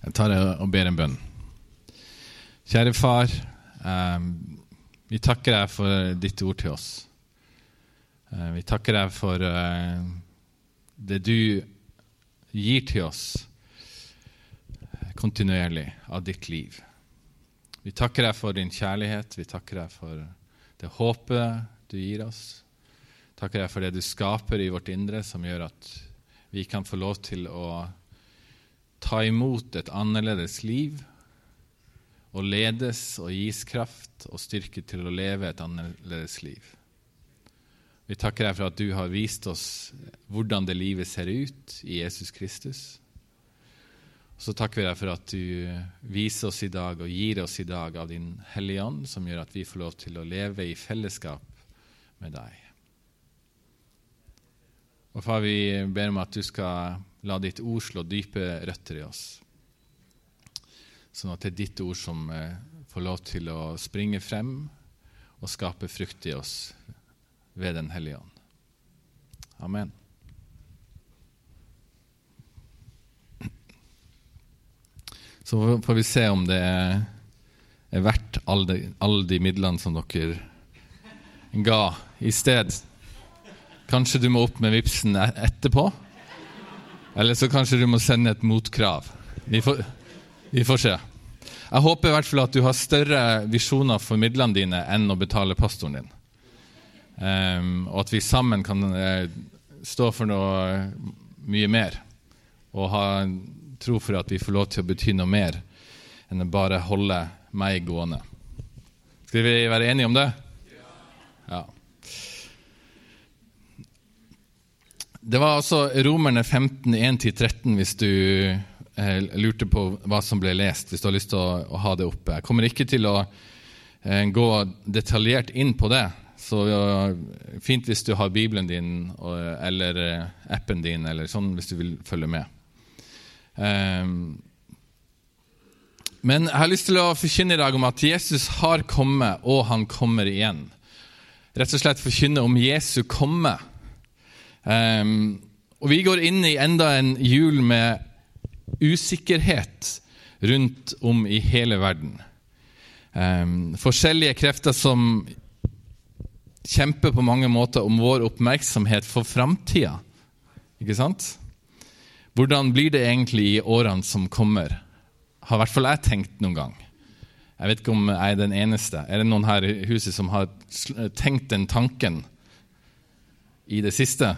Jeg tar og ber en bønn. Kjære far, eh, vi takker deg for ditt ord til oss. Eh, vi takker deg for eh, det du gir til oss kontinuerlig av ditt liv. Vi takker deg for din kjærlighet, vi takker deg for det håpet du gir oss. Takker deg for det du skaper i vårt indre, som gjør at vi kan få lov til å ta imot et annerledes liv og ledes og gis kraft og styrke til å leve et annerledes liv. Vi takker deg for at du har vist oss hvordan det livet ser ut i Jesus Kristus. Og så takker vi deg for at du viser oss i dag og gir oss i dag av din Hellige Ånd, som gjør at vi får lov til å leve i fellesskap med deg. Og far, vi ber om at du skal La ditt ord slå dype røtter i oss, sånn at det er ditt ord som eh, får lov til å springe frem og skape frukt i oss ved Den hellige ånd. Amen. Så får vi se om det er verdt alle de, all de midlene som dere ga i sted. Kanskje du må opp med vipsen e-, etterpå? Eller så kanskje du må sende et motkrav. Vi får, vi får se. Jeg håper i hvert fall at du har større visjoner for midlene dine enn å betale pastoren din. Um, og at vi sammen kan uh, stå for noe mye mer. Og ha tro for at vi får lov til å bety noe mer enn å bare holde meg gående. Skal vi være enige om det? Ja. Det var altså Romerne 15, 1-13, hvis du eh, lurte på hva som ble lest. Hvis du har lyst til å, å ha det oppe. Jeg kommer ikke til å eh, gå detaljert inn på det. Så ja, fint hvis du har Bibelen din eller eh, appen din, eller sånn hvis du vil følge med. Um, men jeg har lyst til å forkynne i dag om at Jesus har kommet, og han kommer igjen. Rett og slett forkynne om Jesu komme. Um, og vi går inn i enda en jul med usikkerhet rundt om i hele verden. Um, forskjellige krefter som kjemper på mange måter om vår oppmerksomhet for framtida. Ikke sant? Hvordan blir det egentlig i årene som kommer? Har i hvert fall jeg tenkt noen gang. Jeg vet ikke om jeg er den eneste. Er det noen her i huset som har tenkt den tanken i det siste?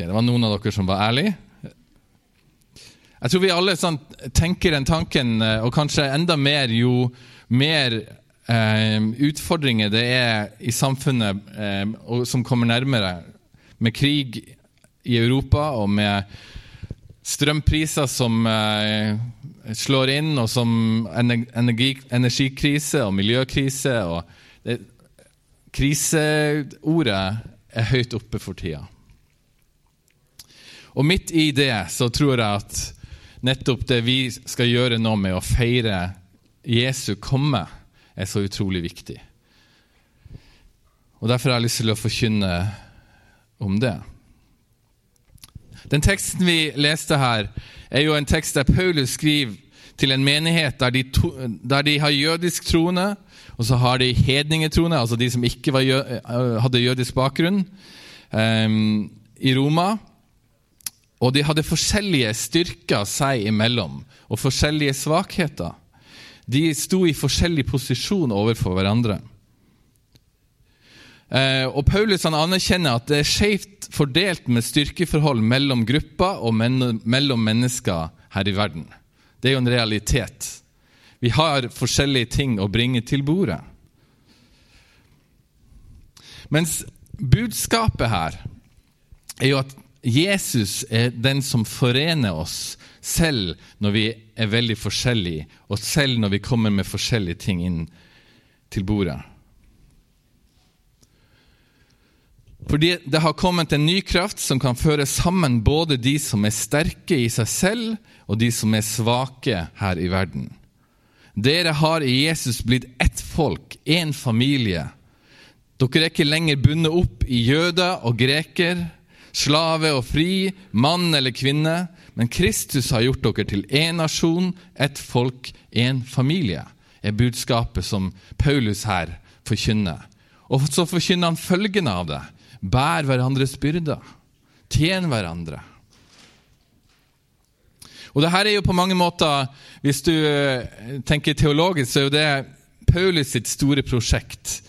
Ok, Det var noen av dere som var ærlige. Jeg tror vi alle sånn, tenker den tanken, eh, og kanskje enda mer jo mer eh, utfordringer det er i samfunnet eh, som kommer nærmere, med krig i Europa og med strømpriser som eh, slår inn, og som energi, energikrise og miljøkrise. og det, Kriseordet er høyt oppe for tida. Og midt i det så tror jeg at nettopp det vi skal gjøre nå med å feire Jesu komme, er så utrolig viktig. Og Derfor har jeg lyst til å forkynne om det. Den teksten vi leste her, er jo en tekst der Paulus skriver til en menighet der de, to, der de har jødisk troende, og så har de hedningetroende, altså de som ikke jø, hadde jødisk bakgrunn, um, i Roma. Og de hadde forskjellige styrker seg imellom, og forskjellige svakheter. De sto i forskjellig posisjon overfor hverandre. Eh, og Paulus han anerkjenner at det er skjevt fordelt med styrkeforhold mellom grupper og mellom mennesker her i verden. Det er jo en realitet. Vi har forskjellige ting å bringe til bordet. Mens budskapet her er jo at Jesus er den som forener oss, selv når vi er veldig forskjellige, og selv når vi kommer med forskjellige ting inn til bordet. Fordi det har kommet en ny kraft som kan føre sammen både de som er sterke i seg selv, og de som er svake her i verden. Dere har i Jesus blitt ett folk, én familie. Dere er ikke lenger bundet opp i jøder og greker slave og fri, mann eller kvinne, men Kristus har gjort dere til én nasjon, ett folk, én familie, er budskapet som Paulus her forkynner. Og så forkynner han følgende av det. Bær hverandres byrder. Tjen hverandre. Og det her er jo på mange måter, Hvis du eh, tenker teologisk, så er jo det Paulus sitt store prosjekt.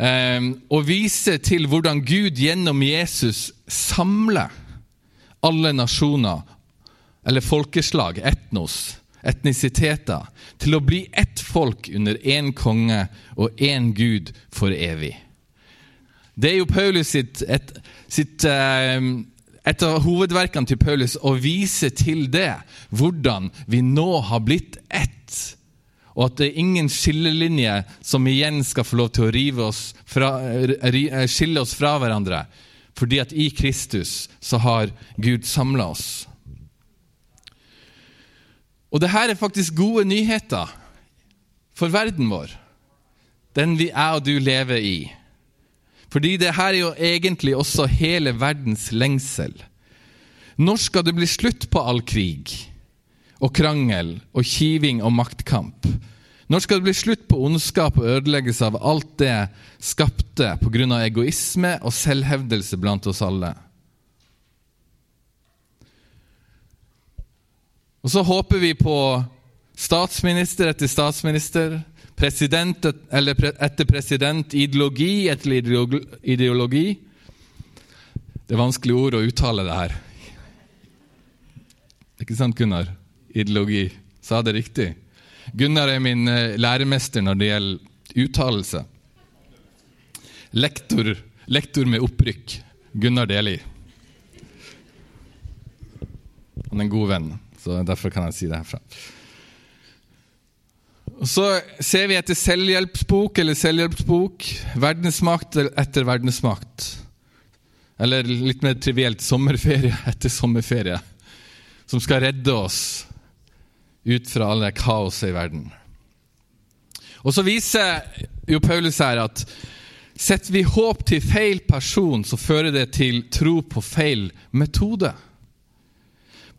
Um, å vise til hvordan Gud gjennom Jesus samler alle nasjoner, eller folkeslag, etnos, etnisiteter, til å bli ett folk under én konge og én Gud for evig. Det er jo Paulus sitt, et, sitt um, et av hovedverkene til Paulus å vise til det, hvordan vi nå har blitt ett. Og at det er ingen skillelinje som igjen skal få lov til å oss fra, eh, skille oss fra hverandre. Fordi at i Kristus så har Gud samla oss. Og det her er faktisk gode nyheter for verden vår, den vi jeg og du lever i. Fordi det her er jo egentlig også hele verdens lengsel. Når skal det bli slutt på all krig og krangel og kiving og maktkamp? Når skal det bli slutt på ondskap og ødeleggelse av alt det skapte pga. egoisme og selvhevdelse blant oss alle? Og så håper vi på statsminister etter statsminister, president eller etter president, ideologi etter ideologi. Det er vanskelige ord å uttale det her. Ikke sant, Gunnar? Ideologi. Sa det riktig? Gunnar er min eh, læremester når det gjelder uttalelse. Lektor, lektor med opprykk. Gunnar Deli. Han er en god venn, så derfor kan jeg si det herfra. Og Så ser vi etter selvhjelpsbok eller selvhjelpsbok, verdensmakt etter verdensmakt. Eller litt mer trivielt sommerferie etter sommerferie, som skal redde oss ut fra alle kaoset i verden. Og så viser jo Paulus her at setter vi håp til feil person, så fører det til tro på feil metode.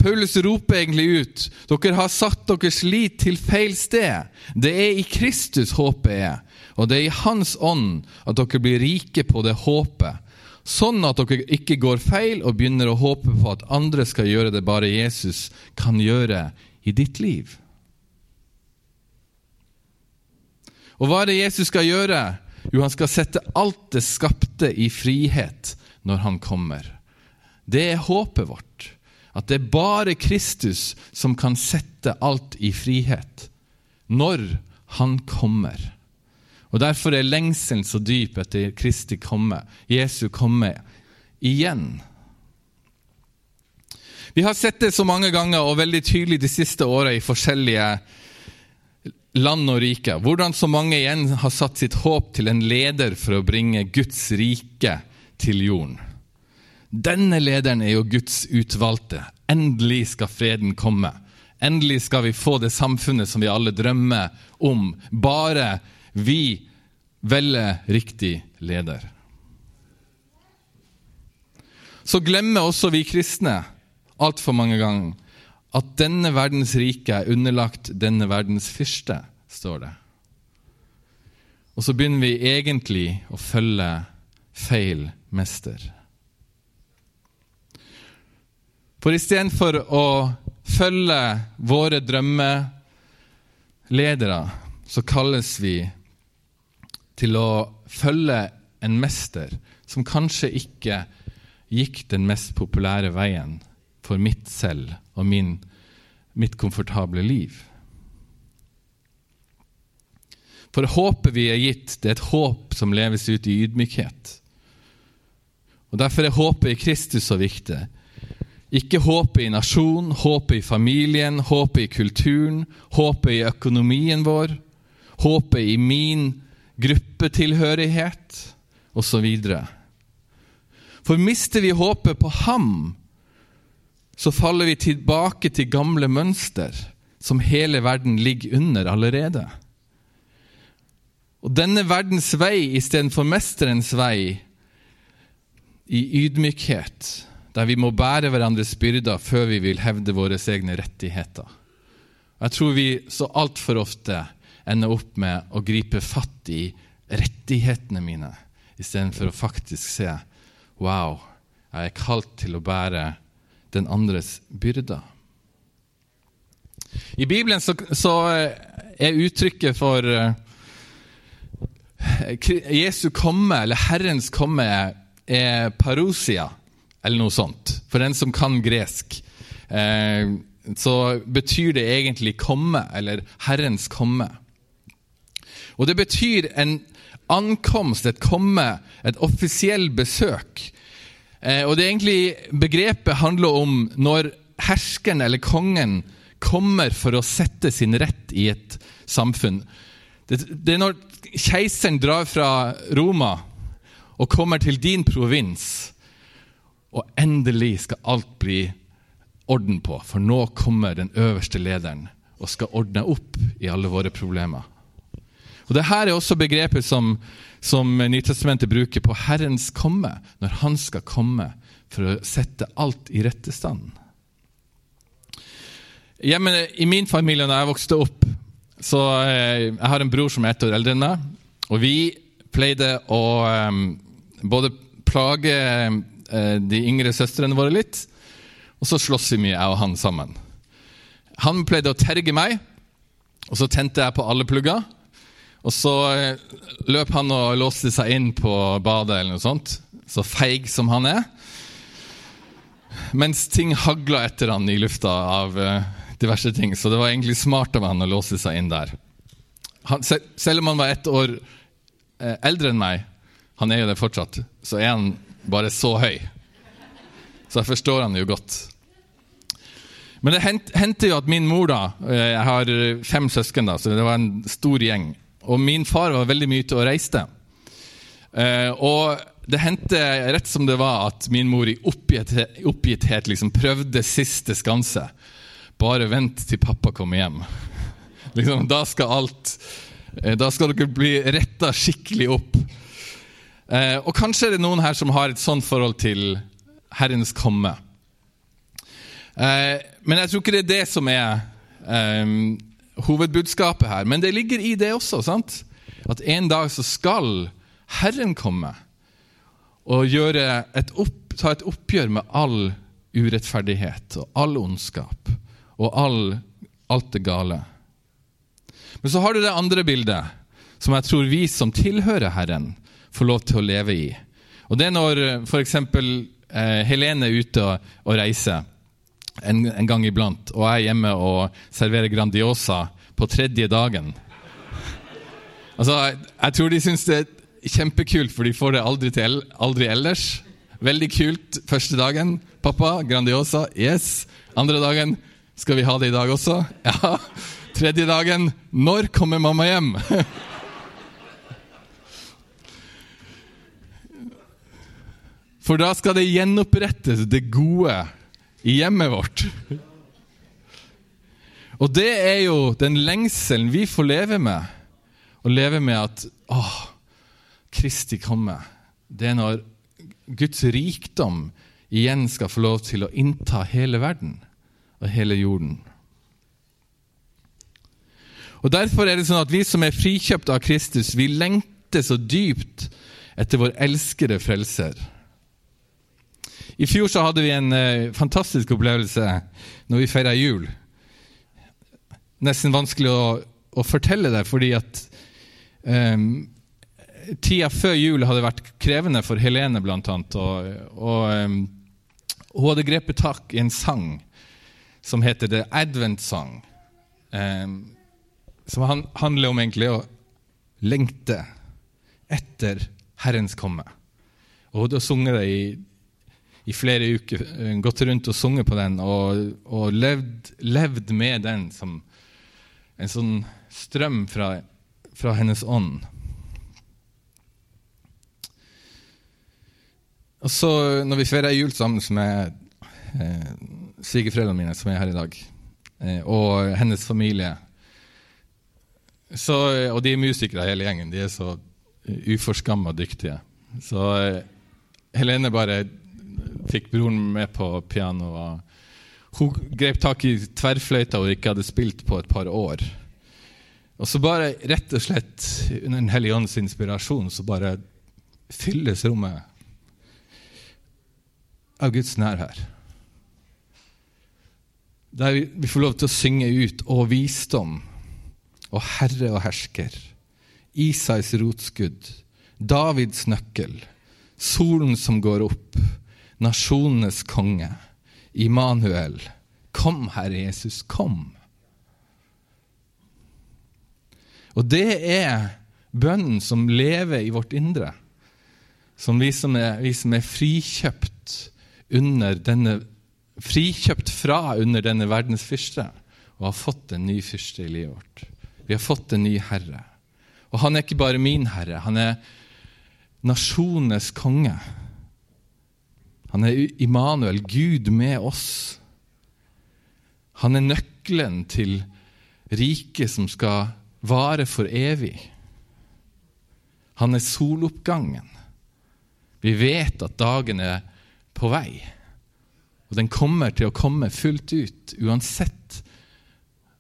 Paulus roper egentlig ut dere har satt deres lit til feil sted. Det er i Kristus håpet er, og det er i Hans ånd at dere blir rike på det håpet. Sånn at dere ikke går feil og begynner å håpe på at andre skal gjøre det bare Jesus kan gjøre i ditt liv. Og hva er det Jesus skal gjøre? Jo, han skal sette alt det skapte i frihet når han kommer. Det er håpet vårt. At det er bare Kristus som kan sette alt i frihet når han kommer. Og Derfor er lengselen så dyp etter Kristi komme, Jesu komme, igjen. Vi har sett det så mange ganger og veldig tydelig de siste åra i forskjellige land og rike. Hvordan så mange igjen har satt sitt håp til en leder for å bringe Guds rike til jorden. Denne lederen er jo Guds utvalgte. Endelig skal freden komme. Endelig skal vi få det samfunnet som vi alle drømmer om. Bare vi velger riktig leder. Så glemmer også vi kristne altfor mange ganger at denne verdens rike er underlagt denne verdens fyrste, står det. Og så begynner vi egentlig å følge feil mester. For istedenfor å følge våre drømmeledere, så kalles vi til å følge en mester som kanskje ikke gikk den mest populære veien for mitt selv og min, mitt komfortable liv. For håpet vi er gitt, det er et håp som leves ut i ydmykhet. Og Derfor er håpet i Kristus så viktig. Ikke håpet i nasjonen, håpet i familien, håpet i kulturen, håpet i økonomien vår, håpet i min gruppetilhørighet osv. For mister vi håpet på ham, så faller vi tilbake til gamle mønster som hele verden ligger under allerede. Og denne verdens vei istedenfor mesterens vei, i ydmykhet, der vi må bære hverandres byrder før vi vil hevde våre egne rettigheter. Jeg tror vi så altfor ofte ender opp med å gripe fatt i rettighetene mine, istedenfor å faktisk se Wow, jeg er kalt til å bære den andres byrder. I Bibelen så, så er uttrykket for uh, Jesu komme, eller Herrens komme, er parosia, eller noe sånt. For den som kan gresk, eh, så betyr det egentlig komme, eller Herrens komme. Og det betyr en ankomst, et komme, et offisiell besøk. Eh, og det er egentlig Begrepet handler om når herskeren eller kongen kommer for å sette sin rett i et samfunn. Det, er når keiseren drar fra Roma og kommer til din provins, og endelig skal alt bli orden på, for nå kommer den øverste lederen og skal ordne opp i alle våre problemer. Og Dette er også begrepet som, som Nytestamentet bruker på Herrens komme, når Han skal komme for å sette alt i rette stand. Hjemme I min familie når jeg vokste opp, så eh, Jeg har en bror som er ett år eldre enn meg. Og vi pleide å um, både plage uh, de yngre søstrene våre litt, og så slåss vi mye, jeg og han sammen. Han pleide å terge meg, og så tente jeg på alle plugger. Og så uh, løp han og låste seg inn på badet, eller noe sånt. Så feig som han er. Mens ting hagla etter han i lufta av uh, diverse ting. Så det var egentlig smart av han å låse seg inn der. Han, selv om han var ett år Eh, eldre enn meg, han er jo det fortsatt, så er han bare så høy. Så jeg forstår han jo godt. Men det hendte jo at min mor da, eh, Jeg har fem søsken, da, så det var en stor gjeng. Og min far var veldig mye ute og reiste. Eh, og det hendte rett som det var at min mor i oppgitthet, oppgitthet liksom prøvde siste skanse. Bare vent til pappa kommer hjem. Liksom, da skal alt Eh, da skal dere bli retta skikkelig opp. Eh, og kanskje er det noen her som har et sånt forhold til Herrens komme. Eh, men jeg tror ikke det er det som er hovedbudskapet her. Men det ligger i det også. sant? At en dag så skal Herren komme og et opp, ta et oppgjør med all urettferdighet og all ondskap og all, alt det gale. Men så har du det andre bildet, som jeg tror vi som tilhører Herren, får lov til å leve i. Og Det er når f.eks. Eh, Helene er ute og, og reiser en, en, gang iblant, og jeg er hjemme og serverer Grandiosa på tredje dagen. Altså, Jeg, jeg tror de syns det er kjempekult, for de får det aldri til aldri ellers. Veldig kult første dagen. 'Pappa, Grandiosa.' Yes. Andre dagen 'Skal vi ha det i dag også?' Ja. Tredje dagen Når kommer mamma hjem? For da skal det gjenopprettes, det gode, i hjemmet vårt. Og det er jo den lengselen vi får leve med. Å leve med at å, Kristi komme. Det er når Guds rikdom igjen skal få lov til å innta hele verden og hele jorden. Og Derfor er det sånn at vi som er frikjøpt av Kristus, vi lengter så dypt etter vår elskede frelser. I fjor så hadde vi en uh, fantastisk opplevelse når vi feira jul. Nesten vanskelig å, å, fortelle det, fordi at um, tida før jul hadde vært krevende for Helene, blant annet. Og, og um, hun hadde grepet tak i en sang som heter The Advent Song. Um, som handler om egentlig å lengte etter Herrens komme. Og Hun hadde sunget det i, i, flere uker, gått rundt og sunget på den og, og levd, levd, med den som en sånn strøm fra, fra hennes ånd. Og så, når vi feirer jul sammen med eh, svigerforeldrene mine, som er her i dag, eh, og hennes familie så, og de er musikere, hele gjengen. De er så uforskamma dyktige. Så eh, Helene bare fikk broren med på piano. Hun grep tak i tverrfløyta hun ikke hadde spilt på et par år. Og så bare rett og slett under Den hellige ånds inspirasjon så bare fylles rommet av Guds nærvær. Der vi får lov til å synge ut 'Å visdom' og 'Herre og hersker'. Isais rotskudd, Davids nøkkel, solen som går opp, nasjonenes konge, Immanuel. Kom, Herre Jesus, kom. Og det er bønnen som lever i vårt indre. Som vi som er, vi som er frikjøpt denne frikjøpt fra under denne verdens fyrste og har fått en ny fyrste i livet vårt. Vi har fått en ny herre. Og han er ikke bare min herre, han er nasjonenes konge. Han er Immanuel, Gud med oss. Han er nøkkelen til riket som skal vare for evig. Han er soloppgangen. Vi vet at dagen er på vei. Og den kommer til å komme fullt ut, uansett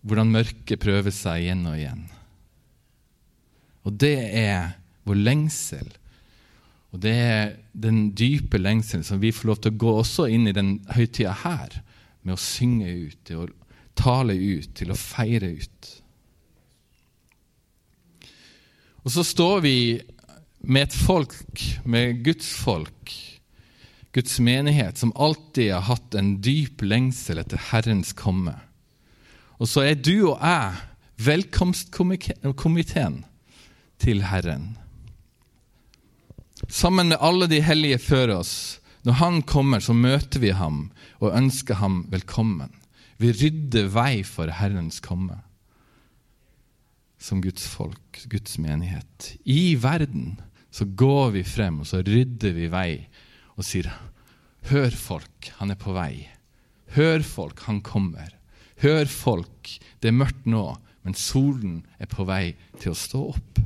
hvordan mørket prøver seg igjen og igjen. Og det er vår lengsel. Og det er den dype lengselen som vi får lov til å gå også inn i den høytida her, med å synge ut, til å tale ut, til å feire ut. Og så står vi med et folk, med Guds folk, Guds menighet, som alltid har hatt en dyp lengsel etter Herrens komme. Og så er du og jeg velkomstkomiteen til Herren. Sammen med alle de hellige før oss. Når Han kommer, så møter vi ham og ønsker ham velkommen. Vi rydder vei for Herrens komme som Guds folk, Guds menighet. I verden så går vi frem og så rydder vi vei og sier Hør, folk, han er på vei. Hør, folk, han kommer. Hør, folk, det er mørkt nå, men solen er på vei til å stå opp.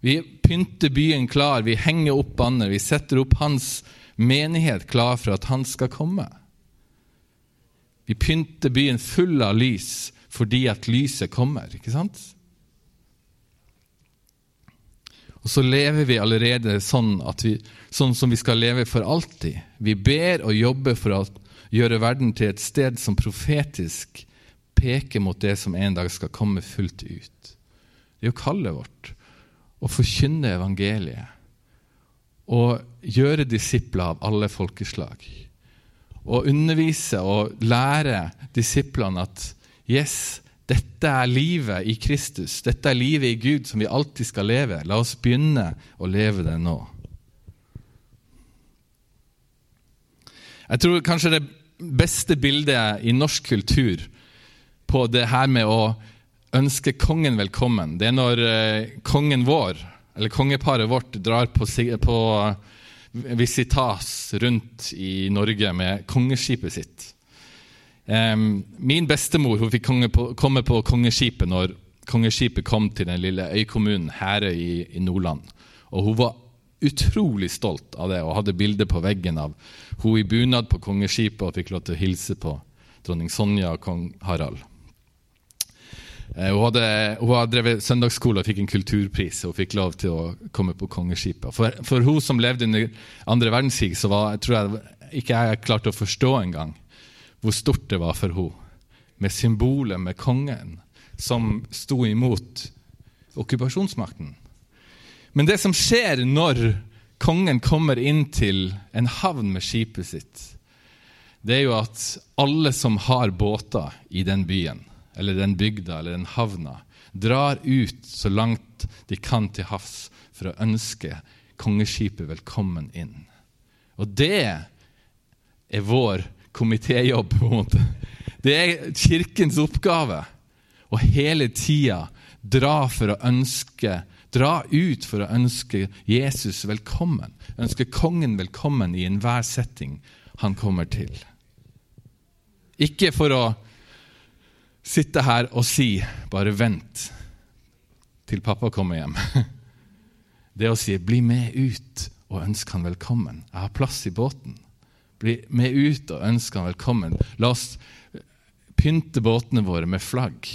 Vi pynter byen klar, vi henger opp banner, vi setter opp hans menighet klar for at han skal komme. Vi pynter byen full av lys fordi at lyset kommer, ikke sant? Og så lever vi allerede sånn, vi, sånn, som vi skal leve for alltid. Vi ber og jobber for å gjøre verden til et sted som profetisk peker mot det som en dag skal komme fullt ut. Det er jo kallet vårt å forkynne evangeliet og gjøre disipler av alle folkeslag. Og undervise og lære disiplene at yes, dette er livet i Kristus, dette er livet i Gud som vi alltid skal leve. La oss begynne å leve det nå. Jeg tror kanskje det beste bildet i norsk kultur på det her med å ønske kongen velkommen, det er når eh, kongen vår, eller kongeparet vårt, drar på, på visitas rundt i Norge med kongeskipet sitt. Min bestemor hun fikk komme på kongeskipet når kongeskipet kom til den lille øykommunen Herøy i, i, Nordland. Og Hun var utrolig stolt av det og hadde bilde på veggen av hun i bunad på kongeskipet og fikk lov til å hilse på dronning Sonja og kong Harald. Uh, hun, hadde, hun hadde drevet søndagsskole og fikk en kulturpris og fikk lov til å komme på kongeskipet. For, for hun som levde under andre verdenskrig, så var, tror jeg ikke jeg klarte å forstå engang hvor stort det var for hun, med symbolet med kongen som sto imot okkupasjonsmakten. Men det som skjer når kongen kommer inn til en havn med skipet sitt, det er jo at alle som har båter i den byen, eller den bygda eller den havna, drar ut så langt de kan til havs for å ønske kongeskipet velkommen inn. Og det er vår komitéjobb. på en måte. Det er Kirkens oppgave å hele tida dra for å ønske Dra ut for å ønske Jesus velkommen. Ønske kongen velkommen i enhver setting han kommer til. Ikke for å sitte her og si 'bare vent til pappa kommer hjem'. Det å si 'bli med ut og ønsk han velkommen'. Jeg har plass i båten. bli med ut og ønske han velkommen. La oss pynte båtene våre med flagg.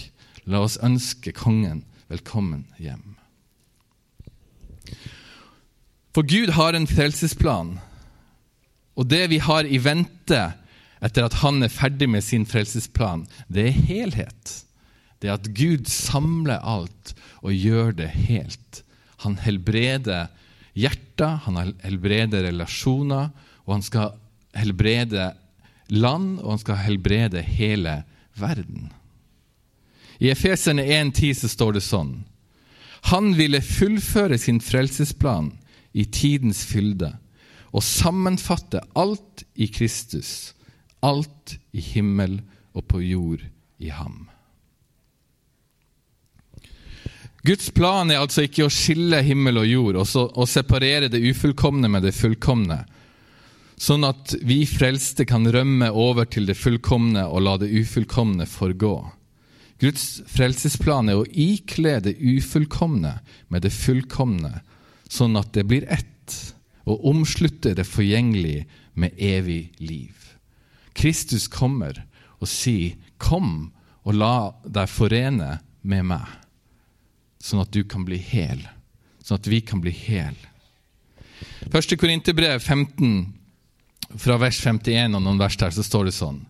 La oss ønske kongen velkommen hjem. For Gud har en frelsesplan, og det vi har i vente etter at han er ferdig med sin frelsesplan, det er helhet. Det er at Gud samler alt og gjør det helt. Han helbreder hjerter, han helbreder relasjoner, og han skal helbrede land, og han skal helbrede hele verden. I Efeserne 1,10 står det sånn Han ville fullføre sin frelsesplan i tidens fylde og sammenfatte alt i Kristus, alt i himmel og på jord i ham. Guds plan er altså ikke å skille himmel og jord og, så, og separere det ufullkomne med det fullkomne, sånn at vi frelste kan rømme over til det fullkomne og la det ufullkomne forgå. Guds frelsesplan er å ikle det ufullkomne med det fullkomne, sånn at det blir ett, og omslutte det forgjengelige med evig liv. Kristus kommer og sier, 'Kom og la deg forene med meg', sånn at du kan bli hel, sånn at vi kan bli hel. Første Korinterbrev 15, fra vers 51 og noen vers der, så står det sånn.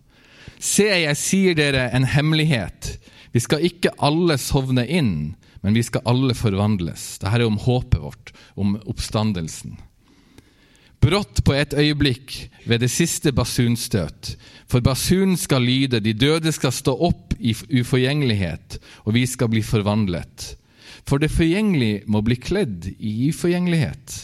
Se, jeg sier dere en hemmelighet. Vi skal ikke alle sovne inn, men vi skal alle forvandles. Dette er om håpet vårt, om oppstandelsen. Brått på et øyeblikk ved det siste basunstøt. For basunen skal lyde, de døde skal stå opp i uforgjengelighet, og vi skal bli forvandlet. For det forgjengelige må bli kledd i uforgjengelighet,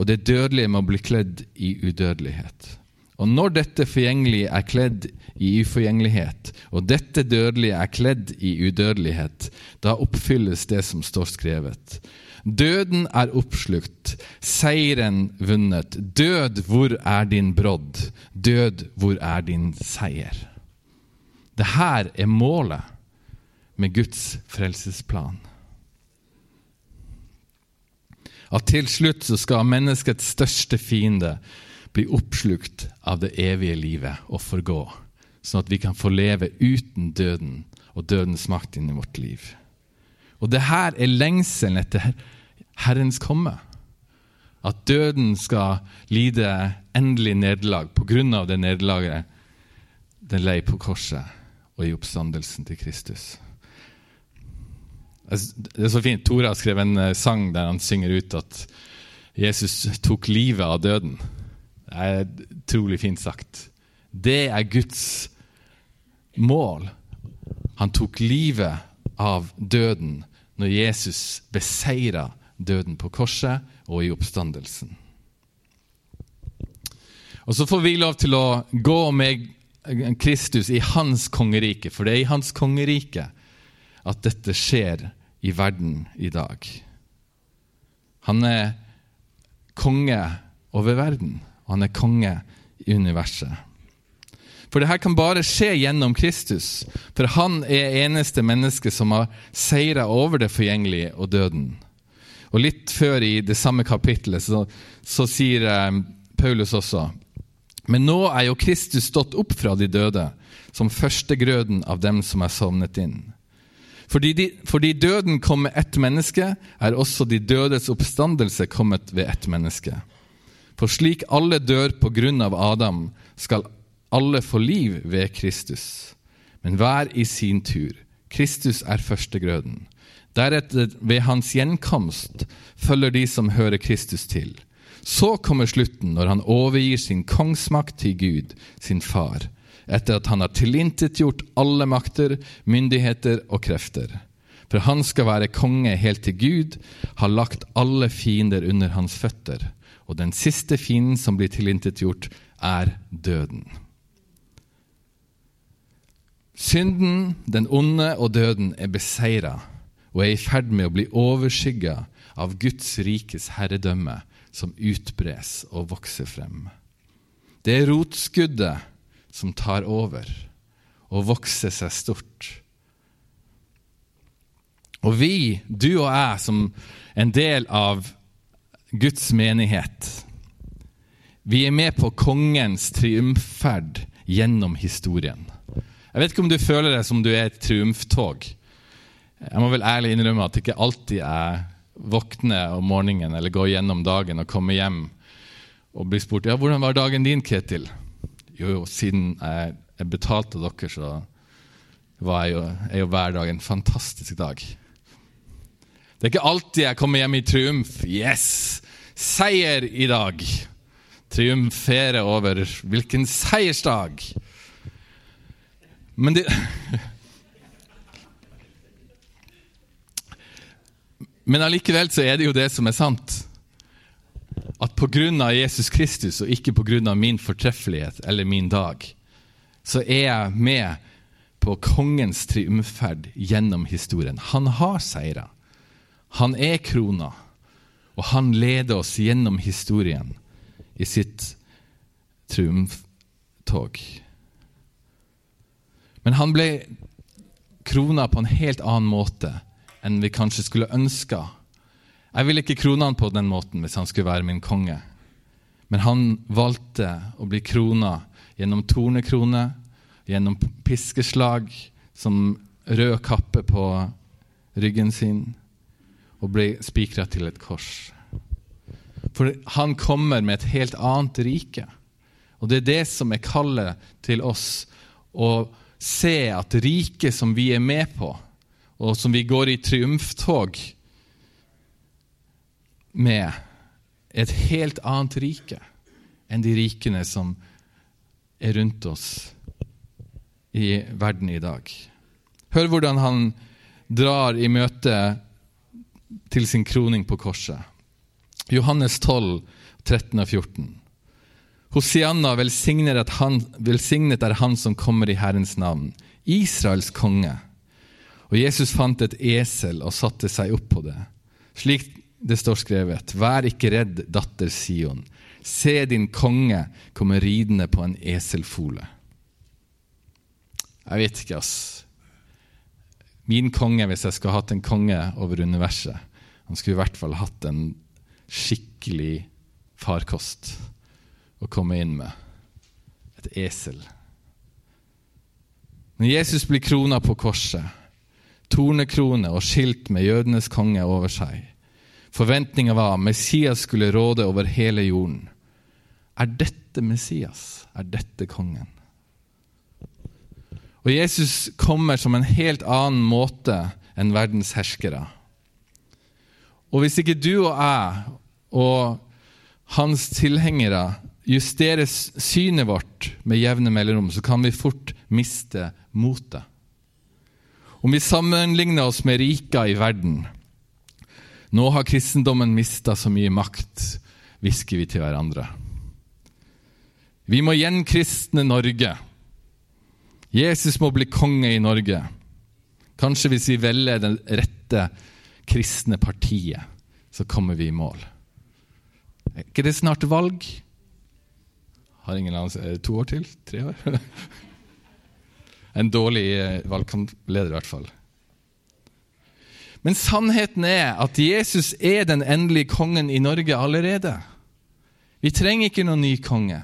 og det dødelige må bli kledd i udødelighet. Og når dette forgjengelige er kledd i uforgjengelighet, og dette dødelige er kledd i udødelighet, da oppfylles det som står skrevet. Døden er oppslukt, seieren vunnet. Død, hvor er din brodd? Død, hvor er din seier? Det her er målet med Guds frelsesplan. At til slutt så skal menneskets største fiende bli oppslukt av det evige livet og forgå, sånn at vi kan få leve uten døden og dødens makt inn i vårt liv. Og det her er lengselen etter Herrens komme. At døden skal lide endelig nederlag pga. det nederlaget den lei på korset og i oppstandelsen til Kristus. Det er så fint. Tore har skrevet en eh, sang der han synger ut at Jesus tok livet av døden. Det er utrolig fint sagt. Det er Guds mål. Han tok livet av døden når Jesus beseira døden på korset og i oppstandelsen. Og Så får vi lov til å gå med Kristus i hans kongerike, for det er i hans kongerike at dette skjer i verden i dag. Han er konge over verden, og han er konge i universet. For det her kan bare skje gjennom Kristus, for han er eneste menneske som har seira over det forgjengelige og døden. Og Litt før i det samme kapittelet så, så sier eh, Paulus også Men nå er jo Kristus stått opp fra de døde, som førstegrøden av dem som er sovnet inn. Fordi, de, fordi døden kom med ett menneske, er også de dødes oppstandelse kommet ved ett menneske. For slik alle dør på grunn av Adam, skal alle få liv ved Kristus. Men hver i sin tur. Kristus er førstegrøden. Deretter, ved hans gjenkomst, følger de som hører Kristus til. Så kommer slutten, når han overgir sin kongsmakt til Gud, sin far, etter at han har tilintetgjort alle makter, myndigheter og krefter. For han skal være konge helt til Gud har lagt alle fiender under hans føtter. Og den siste fienden som blir tilintetgjort, er døden. Synden, den onde og døden er beseira og er i ferd med å bli overskygga av Guds rikes herredømme, som utbres og vokser frem. Det er rotskuddet som tar over og vokser seg stort. Og vi, du og jeg, som en del av Guds menighet, Vi er med på kongens triumfferd gjennom historien. Jeg vet ikke om du føler deg som du er et triumftog. Jeg må vel ærlig innrømme at det ikke alltid jeg våkner om morgenen eller går gjennom dagen og kommer hjem og blir spurt ja, hvordan var dagen din, Ketil. Jo, jo, siden jeg jeg betalte dere, så var jeg jo, er jo hver dag en fantastisk dag. Det er ikke alltid jeg kommer hjem i triumf. Yes! Seier i dag! Triumfere over hvilken seiersdag! Men det Men allikevel så er det jo det som er sant. At pga. Jesus Kristus og ikke pga. min fortreffelighet eller min dag, så er jeg med på kongens triumferd gjennom historien. Han har seira. Han er krona, og han leder oss gjennom historien i sitt triumftog. Men han ble krona på en helt annen måte enn vi kanskje skulle ønska. Jeg ville ikke krone han på den måten hvis han skulle være min konge. Men han valgte å bli krona gjennom tornekrone, gjennom piskeslag, som rød kappe på ryggen sin, og ble spikra til et kors. For han kommer med et helt annet rike. Og det er det som er kallet til oss, å se at riket som vi er med på, og som vi går i triumftog med, et helt annet rike enn de rikene som er rundt oss i verden i dag. Hør hvordan han drar i møte til sin kroning på korset. Johannes 12, 13 og 14. Hosianna, velsignet er, han, velsignet er han som kommer i Herrens navn, Israels konge. Og Jesus fant et esel og satte seg opp på det. Slik det står skrevet, vær ikke redd, datter Sion. Se din konge komme ridende på en eselfole. Jeg vet ikke, ass. Min konge, hvis jeg skulle hatt en konge over universet, han skulle i hvert fall hatt en skikkelig farkost å komme inn med. Et esel. Når Jesus blir krona på korset, tornekrone og skilt med jødenes konge over seg. Forventninga var Messias skulle råde over hele jorden. Er dette Messias? Er dette kongen? Og Jesus kommer som en helt annen måte enn verdens herskere. Og hvis ikke du og jeg og hans tilhengere justerer synet vårt med jevne mellomrom, så kan vi fort miste motet. Om vi sammenligner oss med rika i verden Nå har kristendommen mista så mye makt, hvisker vi til hverandre. Vi må gjenkristne Norge. Jesus må bli konge i Norge. Kanskje hvis vi velger det rette kristne partiet, så kommer vi i mål. Er ikke det snart valg? Har ingen annen To år til? Tre år? En dårlig eh, valgkampleder, i hvert fall. Men sannheten er at Jesus er den endelige kongen i Norge allerede. Vi trenger ikke noen ny konge,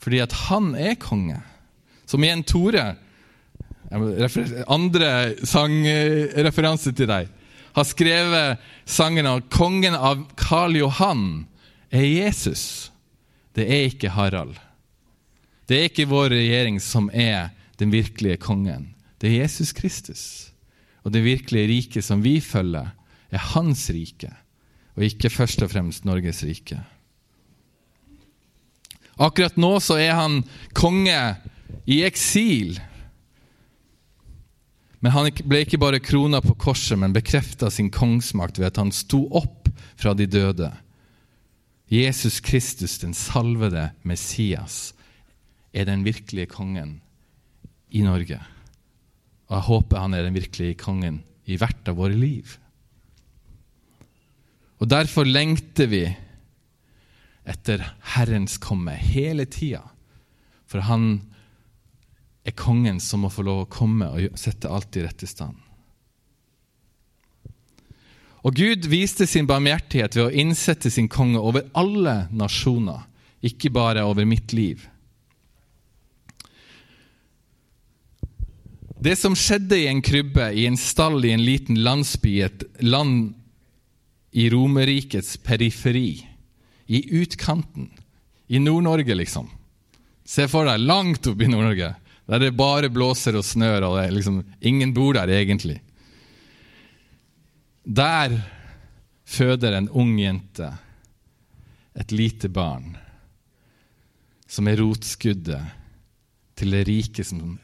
fordi at han er konge. Som igjen Tore, andre sangreferanse til deg, har skrevet sangen av 'Kongen av Karl Johan' er Jesus. Det er ikke Harald. Det er ikke vår regjering som er den virkelige kongen. Det er Jesus Kristus. Og det virkelige riket som vi følger, er hans rike, og ikke først og fremst Norges rike. Akkurat nå så er han konge i eksil. Men han ble ikke bare krona på korset, men bekrefta sin kongsmakt ved at han sto opp fra de døde. Jesus Kristus, den salvede Messias, er den virkelige kongen i Norge. Og jeg håper han er den virkelige kongen i hvert av våre liv. Og derfor lengter vi etter Herrens komme hele tida. For han er kongen som må få lov å komme og sette alt i rette stand. Og Gud viste sin barmhjertighet ved å innsette sin konge over alle nasjoner ikke bare over mitt liv. Det som skjedde i en krybbe, i en stall i en liten landsby, et land i Romerrikets periferi, i utkanten, i Nord-Norge, liksom. Se for deg langt oppe i Nord-Norge, der det bare blåser og snør, og liksom, ingen bor der egentlig. Der føder en ung jente et lite barn som er rotskuddet til det rike som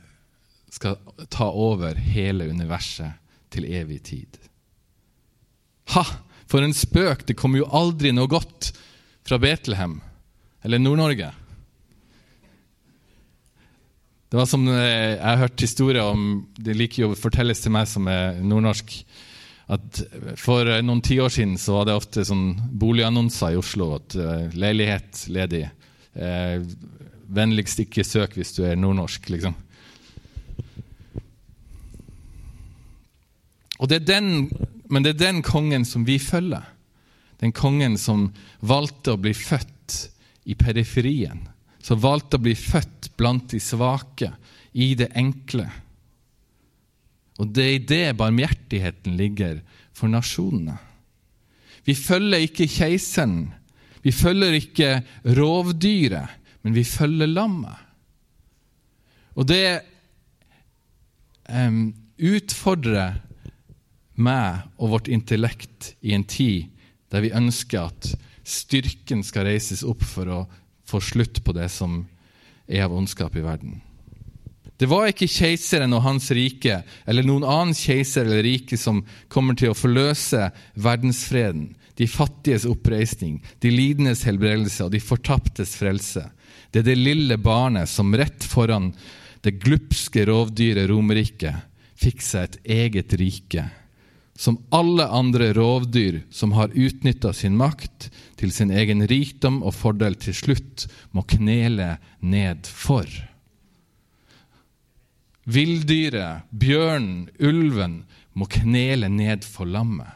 skal ta over hele universet til evig tid. Ha! For en spøk! Det kommer jo aldri noe godt fra Betlehem eller Nord-Norge. Det var som eh, Jeg har hørt historier om Det liker jo å fortelles til meg som er nordnorsk, at for noen tiår siden så var det ofte sånn boligannonser i Oslo at uh, leilighet ledig. Eh, vennligst ikke søk hvis du er nordnorsk, liksom. Det den, men det er den kongen som vi følger. Den kongen som valgte å bli født i periferien. Som valgte å bli født blant de svake, i det enkle. Og det er i det barmhjertigheten ligger for nasjonene. Vi følger ikke keiseren, vi følger ikke rovdyret, men vi følger lammet. Og det um, utfordrer meg og vårt intellekt i en tid der vi ønsker at styrken skal reises opp for å få slutt på det som er av ondskap i verden. Det var ikke keiseren og hans rike eller noen annen keiser eller rike som kommer til å forløse verdensfreden, de fattiges oppreisning, de lidendes helbredelse og de fortaptes frelse. Det er det lille barnet som rett foran det glupske rovdyret Romerriket fikk seg et eget rike som alle andre rovdyr som har utnytta sin makt til sin egen rikdom og fordel, til slutt må knele ned for. Villdyret, bjørnen, ulven må knele ned for lammet.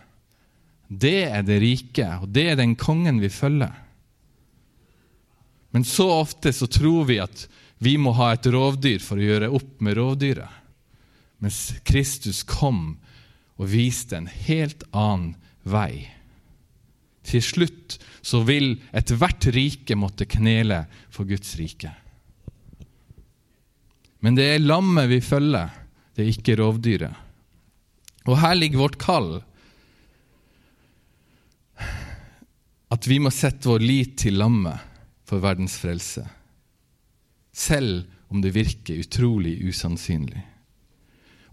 Det er det rike, og det er den kongen vi følger. Men så ofte så tror vi at vi må ha et rovdyr for å gjøre opp med rovdyret. Mens Kristus kom og viste en helt annen vei. Til slutt så vil ethvert rike måtte knele for Guds rike. Men det er lammet vi følger, det er ikke rovdyret. Og her ligger vårt kall. At vi må sette vår lit til lammet for verdens frelse. Selv om det virker utrolig usannsynlig.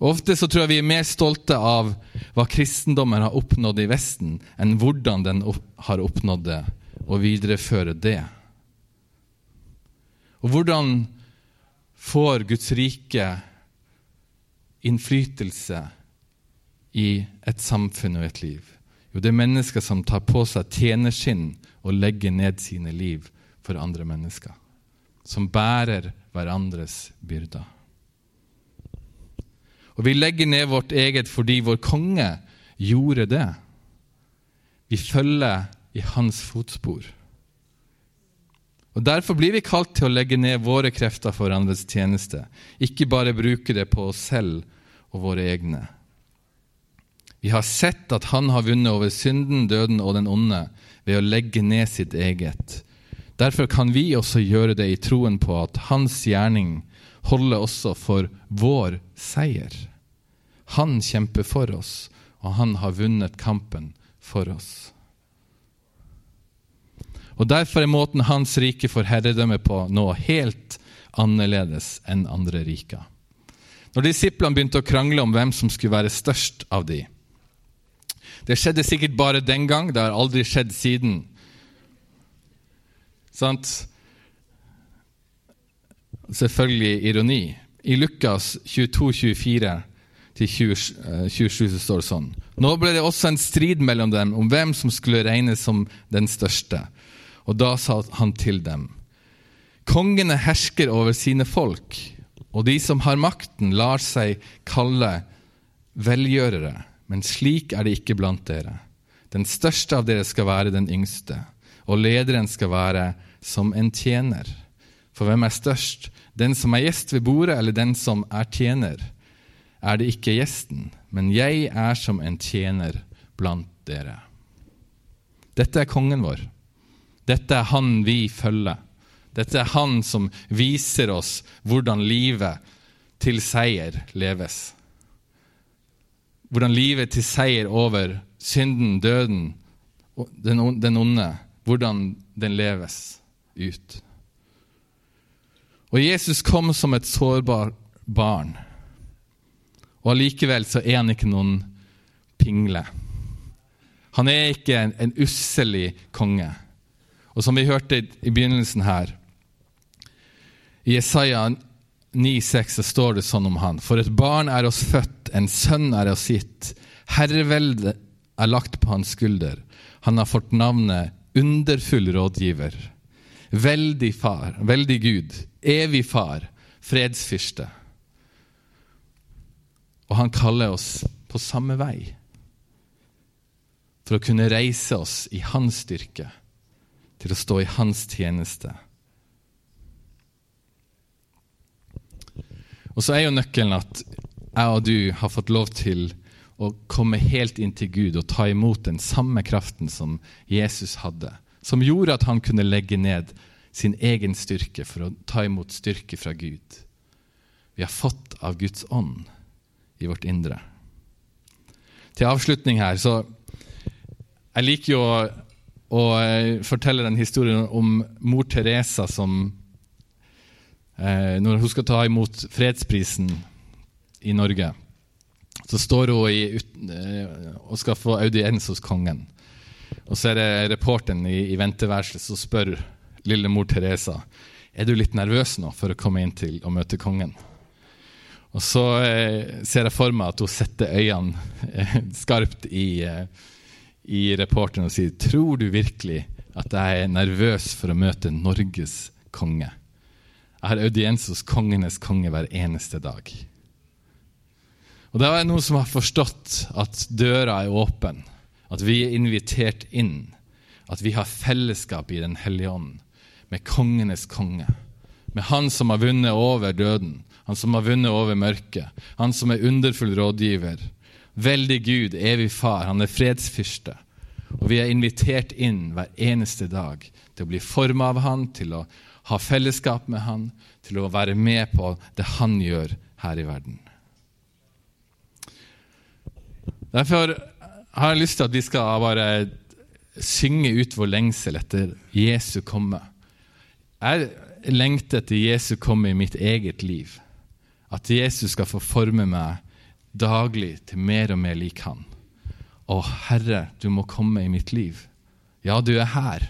Ofte så tror jeg vi er mer stolte av hva kristendommen har oppnådd i Vesten, enn hvordan den har oppnådd det, og videreføre det. Og hvordan får Guds rike innflytelse i et samfunn og et liv? Jo, det er mennesker som tar på seg tjenerskinn og legger ned sine liv for andre mennesker. Som bærer hverandres byrder. Og vi legger ned vårt eget fordi vår konge gjorde det. Vi følger i hans fotspor. Og Derfor blir vi kalt til å legge ned våre krefter for andres tjeneste, ikke bare bruke det på oss selv og våre egne. Vi har sett at han har vunnet over synden, døden og den onde ved å legge ned sitt eget. Derfor kan vi også gjøre det i troen på at hans gjerning holder også for vår seier. Han kjemper for oss, og han har vunnet kampen for oss. Og Derfor er måten hans rike får herredømme på nå helt annerledes enn andre riker. Når disiplene begynte å krangle om hvem som skulle være størst av de Det skjedde sikkert bare den gang, det har aldri skjedd siden. Sant? Selvfølgelig ironi. I Lukas 22-24 til 27 så står det sånn. Nå ble det også en strid mellom dem om hvem som skulle regnes som den største. Og da sa han til dem.: Kongene hersker over sine folk, og de som har makten, lar seg kalle velgjørere, men slik er det ikke blant dere. Den største av dere skal være den yngste, og lederen skal være som en tjener. For hvem er størst, den som er gjest ved bordet, eller den som er tjener? Er det ikke gjesten, men jeg er som en tjener blant dere. Dette er kongen vår. Dette er han vi følger. Dette er han som viser oss hvordan livet til seier leves. Hvordan livet til seier over synden, døden, den onde, hvordan den leves ut. Og Jesus kom som et sårbart barn. Og allikevel så er han ikke noen pingle. Han er ikke en, en usselig konge. Og som vi hørte i begynnelsen her, i Jesaja 9,6 så står det sånn om han. For et barn er oss født, en sønn er oss gitt. Herreveldet er lagt på hans skulder. Han har fått navnet Underfull rådgiver. Veldig far, veldig Gud, evig far, fredsfyrste. Og han kaller oss på samme vei for å kunne reise oss i hans styrke, til å stå i hans tjeneste. Og så er jo nøkkelen at jeg og du har fått lov til å komme helt inn til Gud og ta imot den samme kraften som Jesus hadde, som gjorde at han kunne legge ned sin egen styrke for å ta imot styrke fra Gud. Vi har fått av Guds ånd i vårt indre. Til avslutning her, så Jeg liker jo å, å fortelle den historien om mor Teresa som eh, Når hun skal ta imot fredsprisen i Norge, så står hun i, eh, og skal få audiens hos kongen. Og så er det reporteren i, i venteværelset som spør lille mor Teresa er du litt nervøs nå for å komme inn til å møte kongen. Og så eh, ser jeg for meg at hun setter øynene eh, skarpt i, eh, i reporteren og sier Tror du virkelig at jeg er nervøs for å møte Norges konge? Jeg har audiens hos kongenes konge hver eneste dag. Og Da er noen som har forstått at døra er åpen, at vi er invitert inn, at vi har fellesskap i Den hellige ånd med kongenes konge, med Han som har vunnet over døden, han som har vunnet over mørket, han som er underfull rådgiver. Veldig Gud, evig far, han er fredsfyrste. Og vi er invitert inn hver eneste dag til å bli forma av han, til å ha fellesskap med han, til å være med på det han gjør her i verden. Derfor har jeg lyst til at vi skal bare synge ut vår lengsel etter Jesu komme. Jeg lengter etter Jesu komme i mitt eget liv. At Jesus skal få forme meg daglig til mer og mer lik Han. Å, Herre, du må komme i mitt liv. Ja, du er her,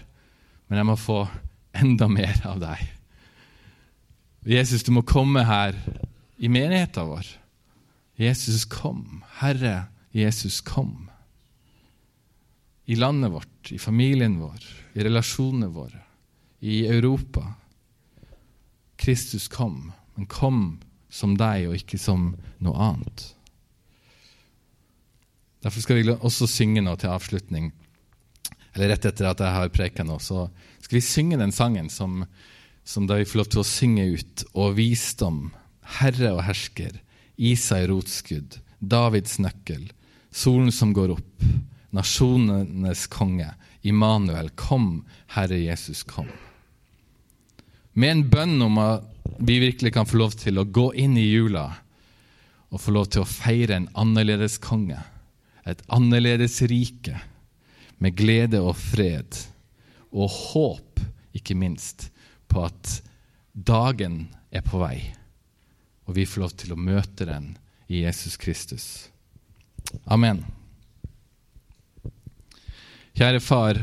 men jeg må få enda mer av deg. Jesus, du må komme her i menigheten vår. Jesus, kom. Herre, Jesus, kom. I landet vårt, i familien vår, i relasjonene våre, i Europa. Kristus, kom. Men kom som deg, og ikke som noe annet. Derfor skal vi også synge nå til avslutning. Eller rett etter at jeg har preka nå, så skal vi synge den sangen som, som da vi får lov til å synge ut. Og visdom, herre og hersker, Isai rotskudd, Davids nøkkel, solen som går opp, nasjonenes konge, Immanuel, kom, Herre Jesus, kom. Med en bønn om at vi virkelig kan få lov til å gå inn i jula og få lov til å feire en annerledes konge, et annerledes rike, med glede og fred, og håp, ikke minst, på at dagen er på vei, og vi får lov til å møte den i Jesus Kristus. Amen. Kjære Far,